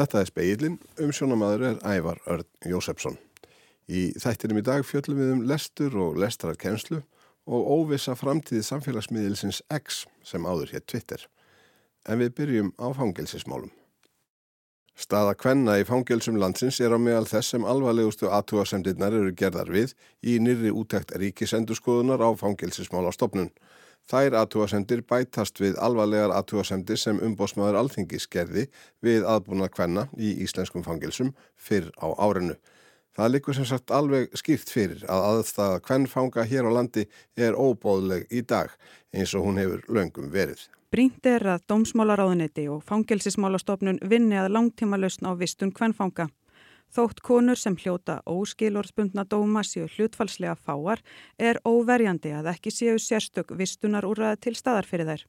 Þetta er speilin, umsjónamaður er Ævar Örn Jósefsson. Í þættinum í dag fjöllum við um lestur og lestararkenslu og óvisa framtíði samfélagsmiðilsins X sem áður hér Twitter. En við byrjum á fangelsismálum. Staða kvenna í fangelsum landsins er á meðal þess sem alvarlegustu aðtúasemdirnar eru gerðar við í nýri útækt ríkisendurskoðunar á fangelsismálastofnun. Þær aðtúasemdir bætast við alvarlegar aðtúasemdir sem umbósmaður alþingis gerði við aðbúnað kvenna í íslenskum fangilsum fyrr á árinu. Það likur sem sagt alveg skýrt fyrir að aðstæða kvennfanga hér á landi er óbóðleg í dag eins og hún hefur löngum verið. Brínt er að dómsmálaráðuneti og fangilsismálastofnun vinni að langtíma lausn á vistun kvennfanga. Þótt konur sem hljóta óskilorðsbundna dóma séu hlutfalslega fáar er óverjandi að ekki séu sérstök vistunar úrraða til staðar fyrir þær.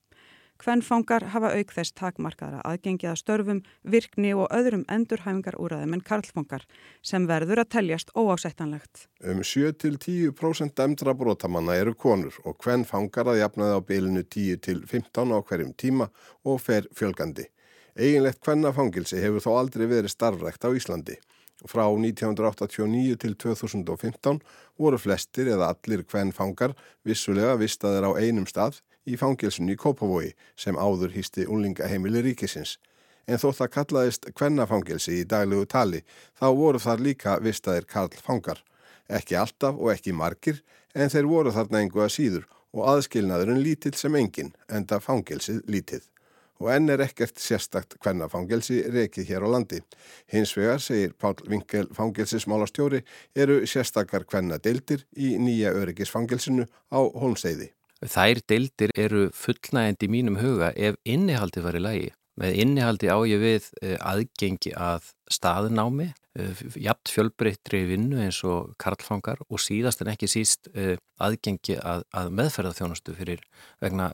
Kvennfangar hafa auk þess takmarkaðra aðgengiða störfum, virkni og öðrum endurhæfingar úrraðum en karlfangar sem verður að teljast óásættanlegt. Um 7-10% dæmdra brotamanna eru konur og kvennfangar að jafnaði á bylinu 10-15 á hverjum tíma og fer fjölgandi. Eginlegt kvennafangilsi hefur þó aldrei verið starfrækt á Íslandi. Frá 1989 til 2015 voru flestir eða allir kvennfangar vissulega vistaðir á einum stað í fangilsunni í Kópavogi sem áður hýsti unlingaheimili ríkisins. En þó það kallaðist kvennafangilsi í daglegu tali þá voru þar líka vistaðir karlfangar. Ekki alltaf og ekki margir en þeir voru þarna engu að síður og aðskilnaðurinn lítill sem engin enda fangilsið lítið og enn er ekkert sérstakt kvennafangelsi rekið hér á landi. Hins vegar, segir Pál Vinkel fangelsismálastjóri, eru sérstakar kvennadeildir í nýja öryggisfangelsinu á Holmseiði. Þær deildir eru fullnægend í mínum huga ef innihaldi var í lagi. Með innihaldi á ég við eh, aðgengi að staðnámi, eh, jafn fjölbreyttri vinnu eins og karlfangar og síðast en ekki síst eh, aðgengi að, að meðferðarþjónustu fyrir vegna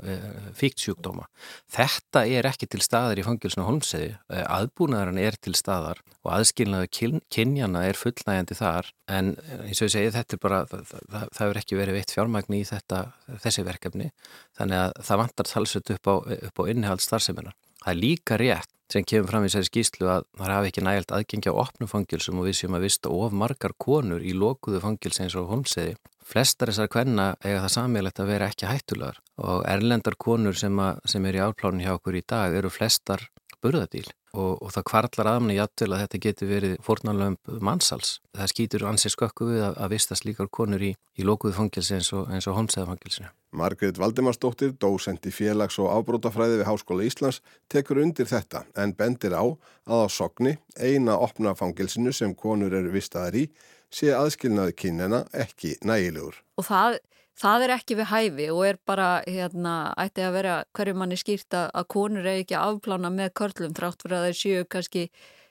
fíkt sjúkdóma. Þetta er ekki til staðar í fangilsinu holmseði, aðbúnaðarinn er til staðar og aðskilnaðu kynjana er fullnægjandi þar en eins og ég segi þetta er bara, það, það er ekki verið veitt fjármagni í þetta, þessi verkefni þannig að það vantar talsett upp á, á innihald starfseminar. Það er líka rétt sem kemur fram í þessari skýslu að það hafi ekki nægilt aðgengja á opnum fangilsum og við séum að vista of margar konur í lokuðu fangils eins og holmseði. Flestar þessar kvenna eiga það samílegt að vera ekki hættulegar og erlendar konur sem, að, sem er í álplánin hjá okkur í dag eru flestar burðadíl og, og það kvartlar aðmanni jættil að þetta getur verið fórnalömp mannsals. Það skýtur ansið skökku við að, að vistast líkar konur í, í lókuðu fangilsi eins og, og homsæðafangilsinu. Margret Valdimarsdóttir, dósend í félags- og ábrótafræði við Háskóla Íslands, tekur undir þetta en bendir á að á Sogni, eina opna fangilsinu sem konur eru vistaðar í, sé aðskilnaði kynjana ekki nægilegur. Og það það er ekki við hæfi og er bara, hérna, ætti að vera hverju manni skýrt að konur er ekki afplána með körlum þrátt fyrir að þeir séu kannski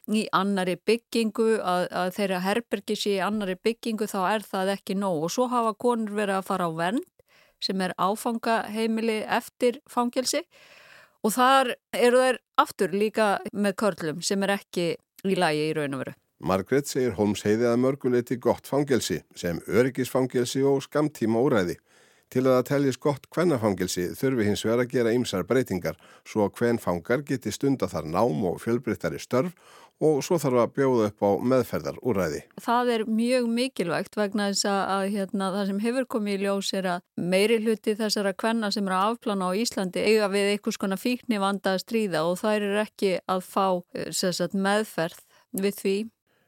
í annari byggingu, að, að þeirra herbergi séu í annari byggingu þá er það ekki nóg og svo hafa konur verið að fara á vernd sem er áfangaheimili eftir fangelsi og þar eru þeir aftur líka með körlum sem er ekki í lagi í raun og veru. Margret segir Holmsheiði að mörguleiti gott fangelsi sem öryggisfangelsi og skamtíma úræði. Til að það teljist gott kvennafangelsi þurfi hins vegar að gera ymsar breytingar svo að kvenfangar geti stunda þar nám og fjölbreyttari störf og svo þarf að bjóða upp á meðferðar úræði. Það er mjög mikilvægt vegna þess að hérna, það sem hefur komið í ljós er að meiri hluti þessara kvenna sem eru afplana á Íslandi eiga við einhvers konar fíkni vanda að stríða og þær eru ekki að fá eh, sagt, meðferð við því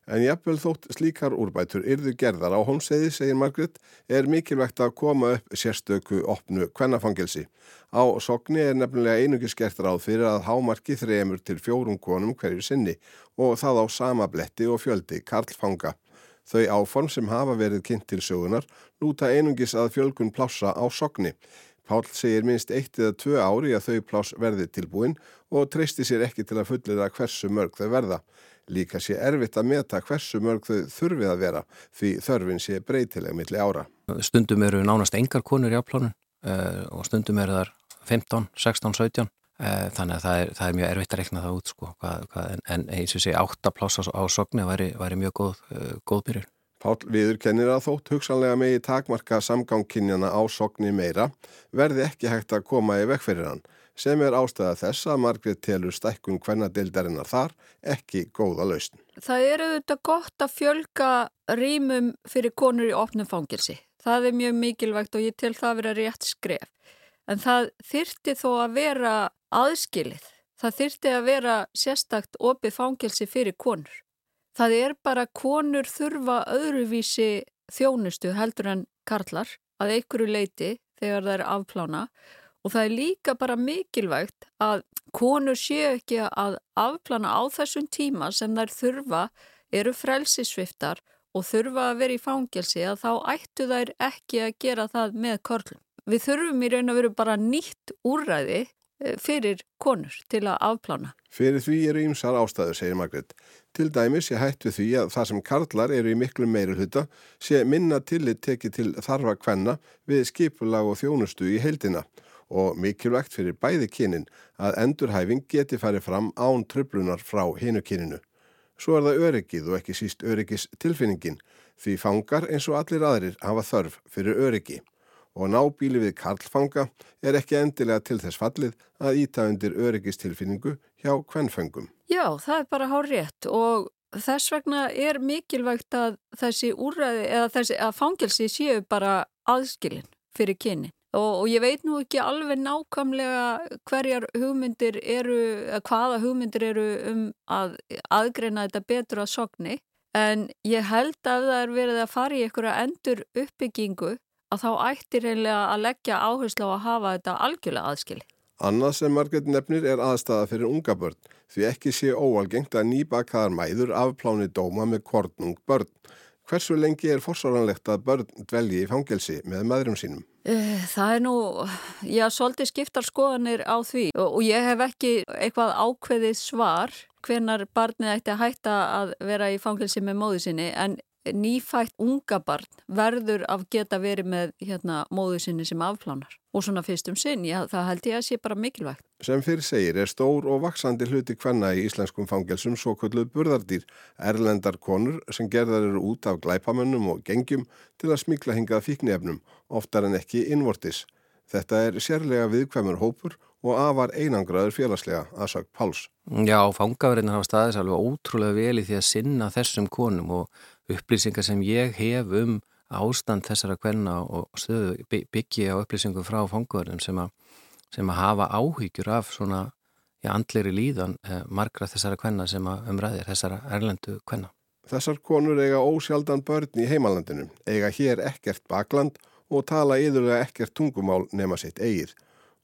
En jafnvel þótt slíkar úrbætur yrðu gerðar á hómseiði, segir Margrit, er mikilvægt að koma upp sérstöku opnu kvennafangelsi. Á sogni er nefnilega einugis gert ráð fyrir að hámarki þremur til fjórum konum hverju sinni og það á sama bletti og fjöldi karlfanga. Þau áform sem hafa verið kynnt til sögunar lúta einungis að fjölgun plássa á sogni. Pál segir minst eitt eða tvö ári að þau pláss verði tilbúin og treysti sér ekki til að fullera hversu mörg þau verða. Líka sé erfitt að meta hversu mörg þau þurfið að vera því þörfin sé breytileg milli ára. Stundum eru nánast engar konur í afplánun uh, og stundum eru þar 15, 16, 17 uh, þannig að það er, það er mjög erfitt að rekna það út sko. hvað, hvað, en, eins og sé 8 pláss á sogni væri, væri mjög góð, uh, góð byrjur. Pál viður kennir að þótt hugsanlega megi takmarka samgangkinnjana á sogni meira verði ekki hægt að koma í vekk fyrir hann sem er ástæða þess að Margrét telur stækkun hvennadeildarinnar þar ekki góða lausn. Það eru auðvitað gott að fjölga rýmum fyrir konur í opnum fangilsi. Það er mjög mikilvægt og ég tel það að vera rétt skref. En það þyrti þó að vera aðskilið. Það þyrti að vera sérstakt opið fangilsi fyrir konur. Það er bara konur þurfa öðruvísi þjónustu heldur en karlar að einhverju leiti þegar það er afplána og það er líka bara mikilvægt að konur séu ekki að afplána á þessum tíma sem þær þurfa eru frelsisviftar og þurfa að vera í fangelsi að þá ættu þær ekki að gera það með körlum. Við þurfum í raun að vera bara nýtt úrræði eh, fyrir konur til að afplána. Fyrir því eru ýmsar ástæðu, segir Margret. Til dæmis ég hættu því að það sem karlar eru í miklu meiri hluta sé minna tillit tekið til þarfa kvenna við skipulag og þjónustu í heildina og mikilvægt fyrir bæði kynin að endurhæfing geti farið fram án tröflunar frá hinu kyninu. Svo er það öryggið og ekki síst öryggis tilfinningin því fangar eins og allir aðrir hafa þörf fyrir öryggi og nábíli við karlfanga er ekki endilega til þess fallið að íta undir öryggistilfinningu hjá kvennfengum. Já, það er bara hár rétt og þess vegna er mikilvægt að þessi úrræði eða þessi að fangelsi séu bara aðskilin fyrir kynin. Og, og ég veit nú ekki alveg nákvæmlega hverjar hugmyndir eru, hvaða hugmyndir eru um að aðgreina þetta betur að sogni en ég held að það er verið að fara í einhverja endur uppbyggingu að þá ættir reynilega að leggja áherslu á að hafa þetta algjörlega aðskili. Annað sem Margret nefnir er aðstæða fyrir unga börn því ekki sé óalgengt að nýbakaðar mæður afpláni dóma með kornung börn. Hversu lengi er fórsáranlegt að börn dvelji í fangelsi með maðurum sínum? Eh, það er nú, já, svolítið skiptar skoðanir á því og ég hef ekki eitthvað ákveðið svar hvenar barnið ætti að hætta að vera í fangelsi með móðu sinni en nýfætt unga barn verður af geta verið með hérna, móðu sinni sem afplánar og svona fyrstum sinn, já, það held ég að sé bara mikilvægt. Sem fyrir segir er stór og vaksandi hluti hvenna í íslenskum fangelsum svo kvölduð burðardýr, erlendar konur sem gerðar eru út af glæpamönnum og gengjum til að smikla hingað fíknefnum, oftar en ekki innvortis. Þetta er sérlega viðkvæmur hópur og afar einangraður félagslega aðsagt Páls. Já, fangafræðin hafa staðis alveg ótrúlega vel í því að sinna þessum konum og upplýsingar sem ég hef um ástand þessara kvenna og stöðu byggja á upplýsingum frá fangavörðum sem, sem að hafa áhyggjur af svona í andleri líðan eh, margra þessara kvenna sem að umræðir þessara erlendu kvenna. Þessar konur eiga ósjaldan börn í heimalandinu, eiga hér ekkert bakland og tala yðurlega ekkert tungumál nema sitt eigið.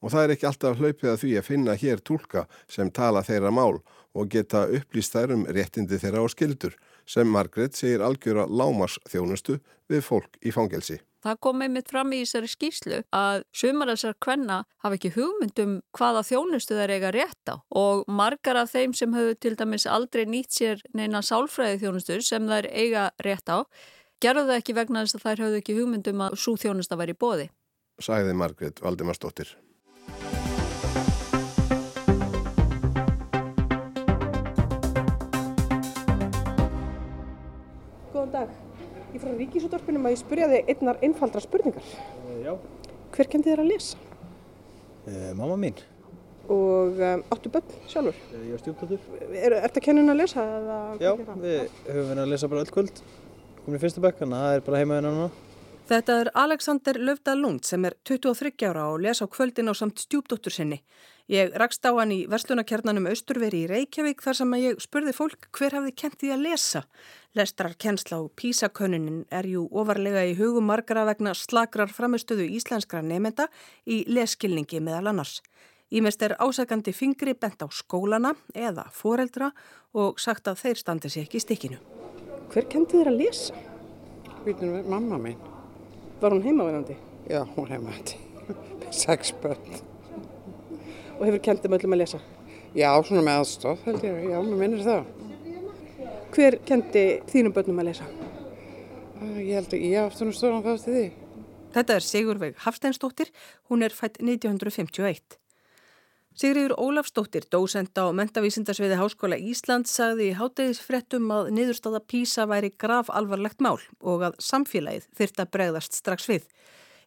Og það er ekki alltaf hlaupið að því að finna hér tólka sem tala þeirra mál og geta upplýst þær um réttindi þeirra á skildur sem Margret segir algjöra lámars þjónustu við fólk í fangelsi. Það kom einmitt fram í þessari skýslu að sumar þessar kvenna hafa ekki hugmyndum hvaða þjónustu þær eiga rétt á og margar af þeim sem höfðu til dæmis aldrei nýtt sér neina sálfræði þjónustu sem þær eiga rétt á gerðu það ekki vegna þess að þær höfðu ekki hugmyndum að svo þjónusta væri bóði. Sæði Margret Valdimarsdóttir. Dag. Ég frá Ríkisúttorpunum að ég spurja þig einnar einfaldra spurningar. Uh, já. Hver kendi þér að lesa? Uh, mamma mín. Og um, áttu börn sjálfur? Uh, ég var stjórnbættur. Er þetta kennin að lesa? Já, við höfum verið að lesa bara öll kvöld. Komin í fyrsta bekk, þannig að það er bara heima við nána. Þetta er Alexander Löfda Lund sem er 23 ára og lesa á kvöldin á samt stjúpdóttur sinni. Ég rakst á hann í verslunarkjarnanum Östurveri í Reykjavík þar sem að ég spurði fólk hver hafði kent því að lesa. Lestrar kennsla og písakönnunin er jú ofarlega í hugum margara vegna slagrar framistöðu íslenskra nefnda í leskilningi meðal annars. Ímest er ásakandi fingri bent á skólana eða foreldra og sagt að þeir standi sér ekki í stikkinu. Hver kendi þér að lesa? Býtum við mamma mín. Var hún heimavinnandi? Já, hún heimavinnandi. Seks börn. Og hefur kent þeim öllum að lesa? Já, svona með aðstof held ég. Já, mér minnir það. Hver kendi þínum börnum að lesa? Ég held að ég aftunum stóðan fast í því. Þetta er Sigurveig Hafsteinsdóttir. Hún er fætt 1951. Sigriður Ólafsdóttir, dósenda á mentavísindarsviði Háskóla Ísland, sagði í hátegisfrettum að niðurstáða Písa væri graf alvarlegt mál og að samfélagið þyrta bregðast strax við.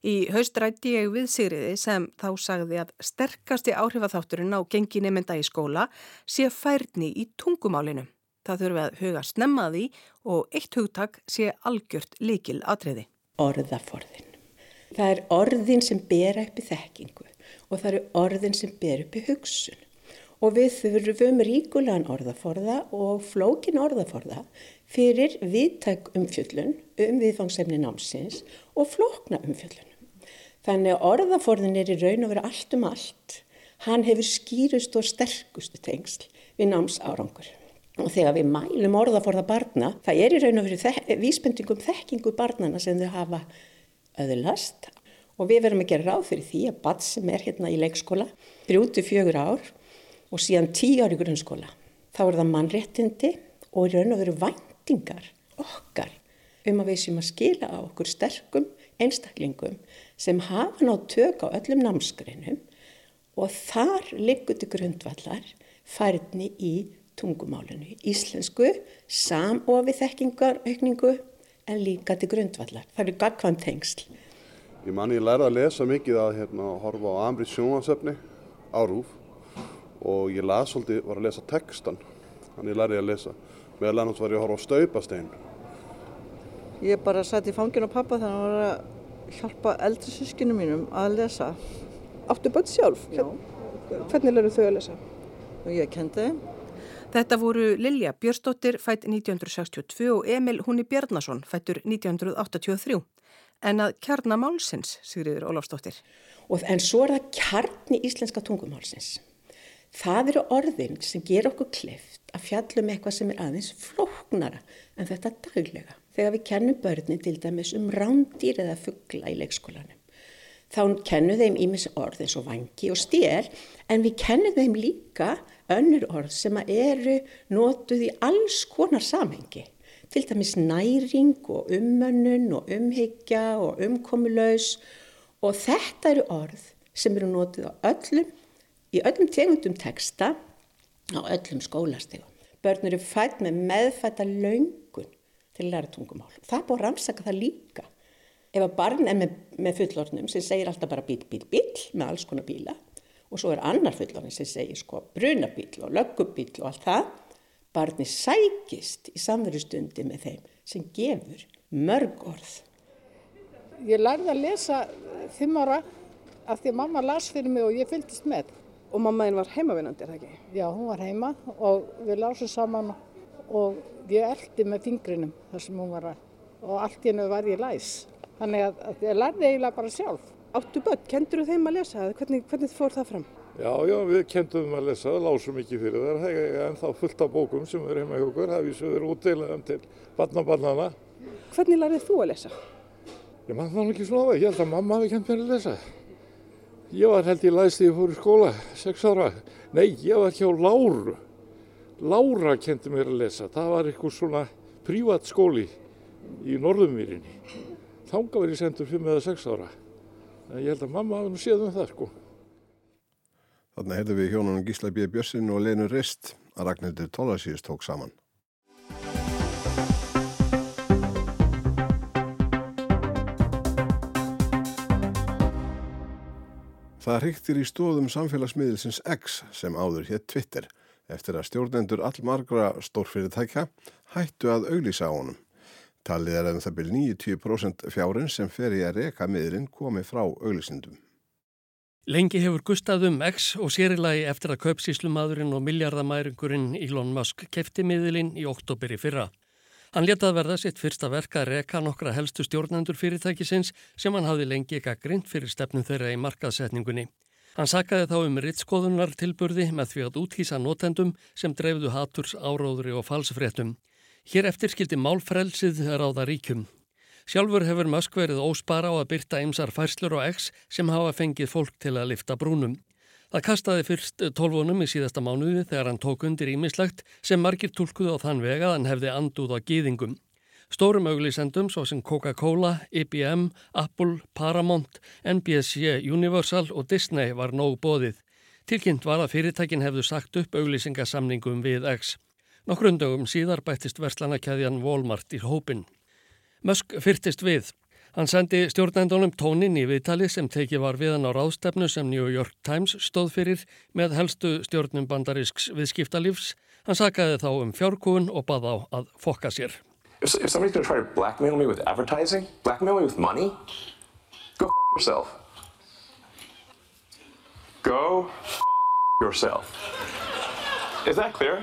Í haustrætti ég við Sigriði sem þá sagði að sterkasti áhrifaþátturinn á genginemynda í skóla sé færni í tungumálinu. Það þurfi að huga snemmaði og eitt hugtak sé algjört líkil atriði. Orðaforðin. Það er orðin sem ber upp í þekkingu og það eru orðin sem ber upp í hugsun. Og við þurfum ríkulegan orðaforða og flókin orðaforða fyrir viðtæk umfjöllun um viðfangsefni námsins og flókna umfjöllun. Þannig að orðaforðin er í raun og vera allt um allt. Hann hefur skýrust og sterkustu tengsl við náms árangur. Og þegar við mælum orðaforða barna, það er í raun og veru vísbendingum þekkingu barnana sem þau hafa öðulast. Og við verum að gera ráð fyrir því að barn sem er hérna í leikskóla, brjúti fjögur ár og síðan tíu ár í grunnskóla, þá er það mannréttindi og í raun og veru væntingar okkar um að við sem að skila á okkur sterkum einstaklingum sem hafa nátt tök á öllum námsgreinum og þar liggur til grundvallar færni í tungumálinu, íslensku, samofi þekkingaraukningu en líka til grundvallar. Það eru gagkvæm tengsl. Ég man ég lærði að lesa mikið að hérna, horfa á Ambri sjónasöfni á Rúf og ég las svolítið, var að lesa textan, þannig ég lærði að lesa. Meðal annars var ég að horfa á Staupastein. Ég bara satt í fangin á pappa þannig að hann var að hjálpa eldri sískinu mínum að lesa. Áttu börn sjálf? Já. Hvernig lærðu þau að lesa? Og ég kendi þeim. Þetta voru Lilja Björstóttir fætt 1962 og Emil Húni Bjarnason fættur 1983. En að kjarnamálsins, Sigriður Ólafstóttir. Og, en svo er það kjarni íslenska tungumálsins. Það eru orðin sem ger okkur klift að fjallum eitthvað sem er aðeins flóknara en þetta daglega. Þegar við kennum börnin til dæmis um rándýr eða fuggla í leikskólanum. Þá kennum þeim ímis orð eins og vangi og stér en við kennum þeim líka önnur orð sem eru notuð í alls konar samhengi. Til dæmis næring og ummönnun og umhyggja og umkomulaus og þetta eru orð sem eru notuð á öllum, í öllum tegundum texta á öllum skólastegum. Börn eru fætt með meðfætta laungun til læra tungumál. Það búið að rannsaka það líka. Ef að barn er með, með fullornum sem segir alltaf bara bíl, bíl, bíl með alls konar bíla og svo er annar fullorinn sem segir sko brunabíl og löggubíl og allt það, barni sækist í samverustundi með þeim sem gefur mörg orð. Ég lærði að lesa fimm ára af því að mamma las fyrir mig og ég fylgist með. Og mammaðin var heimavinnandi, er það ekki? Já, hún var heima og við lásum saman og ég eldi með fingrinum þar sem hún var að og allt í hennu var ég læs. Þannig að, að ég lærði eiginlega bara sjálf. Áttu börn, kendur þú þeim að lesa? Hvernig, hvernig fór það fram? Já, já, við kendum að lesa, lásum ekki fyrir þar. Það er ennþá fullt af bókum sem er heima hjá okkur. Það vísum við útdeilaðum til barnabarnana. Hvernig lærið þú að lesa? Ég mann það ekki svona á það. Ég held að mamma hafi kent mér að lesa. Ég var held ég læst því að ég fór í skóla, sex ára. Nei, ég var hjá Láru. Lára kendi mér að lesa. Það var eitthvað svona prívat skóli í Norðumýrinni. Þánga verið sendur 5 eða 6 ára. En ég held að mamma hafa nú séð um það sko. Þannig heyrðum við hjónunum Gísla B. Björnsson og Lenu Rist að Ragnhildur Tólasíus tók saman. Það hryktir í stóðum samfélagsmiðilsins X sem áður hér Twitter eftir að stjórnendur allmargra stórfyrirtækja hættu að auglýsa á honum. Talið er að um það byrj 90% fjárin sem fer í að reka miðlinn komi frá auglýsindum. Lengi hefur Gustaf um X og sérilagi eftir að kaupsíslumadurinn og miljardamæringurinn Elon Musk kefti miðlinn í oktober í fyrra. Hann letað verða sitt fyrsta verka að reka nokkra helstu stjórnendur fyrirtækisins sem hann hafði lengi gaggrind fyrir stefnum þeirra í markaðsetningunni. Hann sakaði þá um rittskoðunar tilburði með því að úthýsa notendum sem dreifðu haturs, áróðri og falsfréttum. Hér eftir skildi málfrelsið ráða ríkjum. Sjálfur hefur Musk verið óspara á að byrta ymsar færslur og X sem hafa fengið fólk til að lifta brúnum. Það kastaði fyrst tólfunum í síðasta mánuði þegar hann tók undir ímislegt sem margir tólkuð á þann vega að hann hefði andúð á gýðingum. Stórum auglísendum svo sem Coca-Cola, IBM, Apple, Paramount, NBC, Universal og Disney var nóg bóðið. Tilkynnt var að fyrirtækin hefðu sagt upp auglísingasamningum við X. Nokkrundögum síðar bættist verslanakæðjan Walmart í hópin. Musk fyrtist við. Hann sendi stjórnendunum tónin í viðtali sem tekið var við hann á ráðstefnu sem New York Times stóð fyrir með helstu stjórnum bandarísks viðskiptalífs. Hann sakaði þá um fjárkúun og bað á að fokka sér. If, if somebody's going to try to blackmail me with advertising, blackmail me with money, go f yourself. Go f yourself. Is that clear?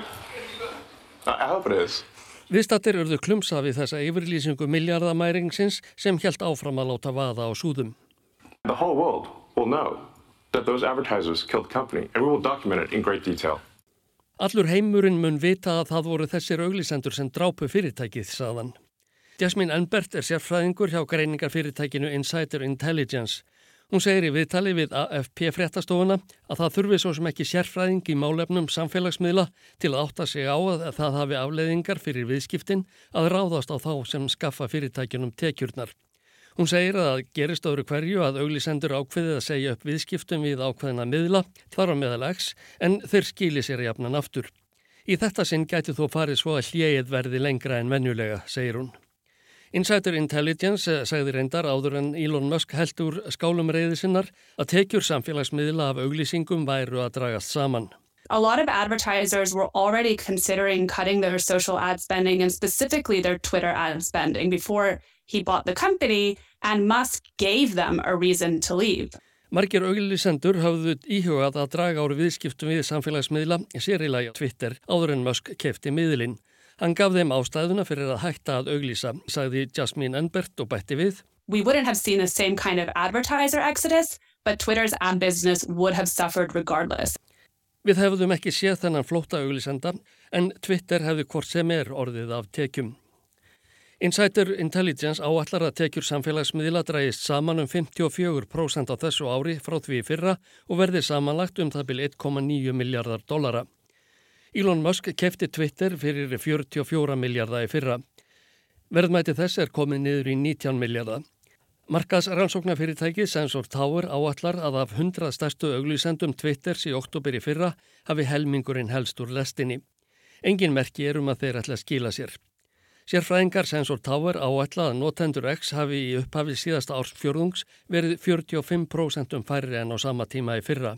I hope it is. Viðstattir urðu klumsa við þessa yfirlýsingu miljardamæringsins sem helt áfram að láta vaða á súðum. The whole world will know that those advertisers killed the company and we will document it in great detail. Allur heimurinn mun vita að það voru þessir auglisendur sem drápu fyrirtækið, saðan. Jasmine Enbert er sérfræðingur hjá greiningarfyrirtækinu Insider Intelligence Hún segir í viðtali við AFP fréttastofuna að það þurfi svo sem ekki sérfræðing í málefnum samfélagsmiðla til að átta sig á að það hafi afleiðingar fyrir viðskiptin að ráðast á þá sem skaffa fyrirtækjunum tekjurnar. Hún segir að gerist öðru hverju að auglisendur ákveðið að segja upp viðskiptum við ákveðina miðla, þar á meðalags, en þeir skýli sér jafnan aftur. Í þetta sinn gæti þó farið svo að hljeið verði lengra en venjulega, segir hún. Insider Intelligence eh, sagði reyndar áður en Elon Musk held úr skálum reyði sinnar að tekjur samfélagsmiðla af auglýsingum væru að dragast saman. A lot of advertisers were already considering cutting their social ad spending and specifically their Twitter ad spending before he bought the company and Musk gave them a reason to leave. Margir auglýsendur hafðu íhugað að draga ári viðskiptum við samfélagsmiðla sér í lagi á Twitter áður en Musk kefti miðlinn. Hann gaf þeim ástæðuna fyrir að hætta að auglýsa, sagði Jasmine Enbert og bætti við. We wouldn't have seen the same kind of advertiser exodus, but Twitter's ad business would have suffered regardless. Við hefðum ekki séð þennan flóta auglýsenda, en Twitter hefði hvort sem er orðið af tekjum. Insider Intelligence áallar að tekjur samfélagsmiðla drægist saman um 54% á þessu ári frá því fyrra og verði samanlagt um það byrj 1,9 miljardar dollara. Elon Musk kefti Twitter fyrir 44 miljardar í fyrra. Verðmæti þess er komið niður í 19 miljardar. Markas rannsóknarfyrirtæki Sensor Tower áallar að af 100 stærstu auglýsendum Twitters í oktober í fyrra hafi helmingurinn helst úr lestinni. Engin merki er um að þeir ætla að skila sér. Sérfræðingar Sensor Tower áætla að notendur X hafi í upphafið síðasta ársfjörðungs verið 45% færri en á sama tíma í fyrra.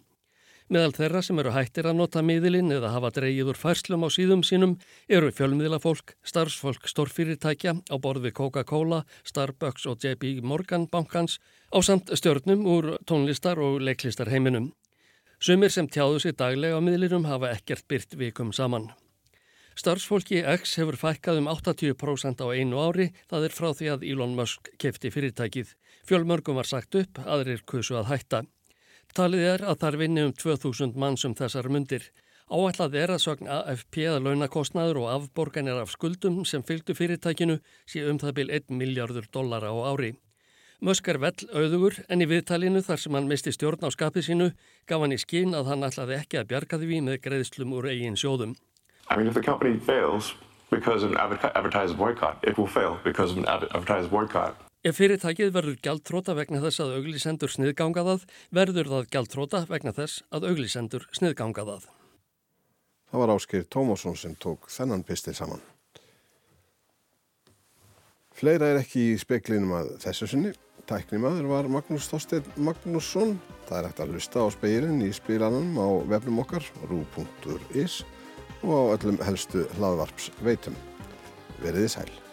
Meðal þeirra sem eru hættir að nota miðilinn eða hafa dreyið úr færslum á síðum sínum eru fjölmiðlafólk, starfsfólk stórfyrirtækja á borði Coca-Cola, Starbucks og JP Morgan bankans á samt stjórnum úr tónlistar og leiklistar heiminum. Sumir sem tjáðu sér daglega á miðlinum hafa ekkert byrt vikum saman. Starfsfólki X hefur fækkað um 80% á einu ári, það er frá því að Elon Musk kefti fyrirtækið. Fjölmörgum var sagt upp, aðrir kusu að hætta. Talið er að þar vinni um 2000 mann sem þessar mundir. Áætlað er að sögn AFP að launakostnaður og afborganir af skuldum sem fylgdu fyrirtækinu sé um það byl 1 miljardur dollara á ári. Mösk er vell auðugur en í viðtalinu þar sem hann misti stjórn á skapið sínu gaf hann í skinn að hann ætlaði ekki að bjarga því með greiðslum úr eigin sjóðum. I mean, if the company fails because of an advertiser boycott, it will fail because of an advertiser boycott. Ef fyrirtækið verður gjaldtróta vegna þess að auglisendur sniðgangað verður það gjaldtróta vegna þess að auglisendur sniðgangað Það var Áskir Tómásson sem tók þennan pistil saman. Fleira er ekki í speklinum að þessu sinni. Tæknimaður var Magnús Þorstein Magnússon. Það er hægt að lusta á speilin í spilanum á vefnum okkar, rú.is og á öllum helstu hlaðvarps veitum. Veriði sæl.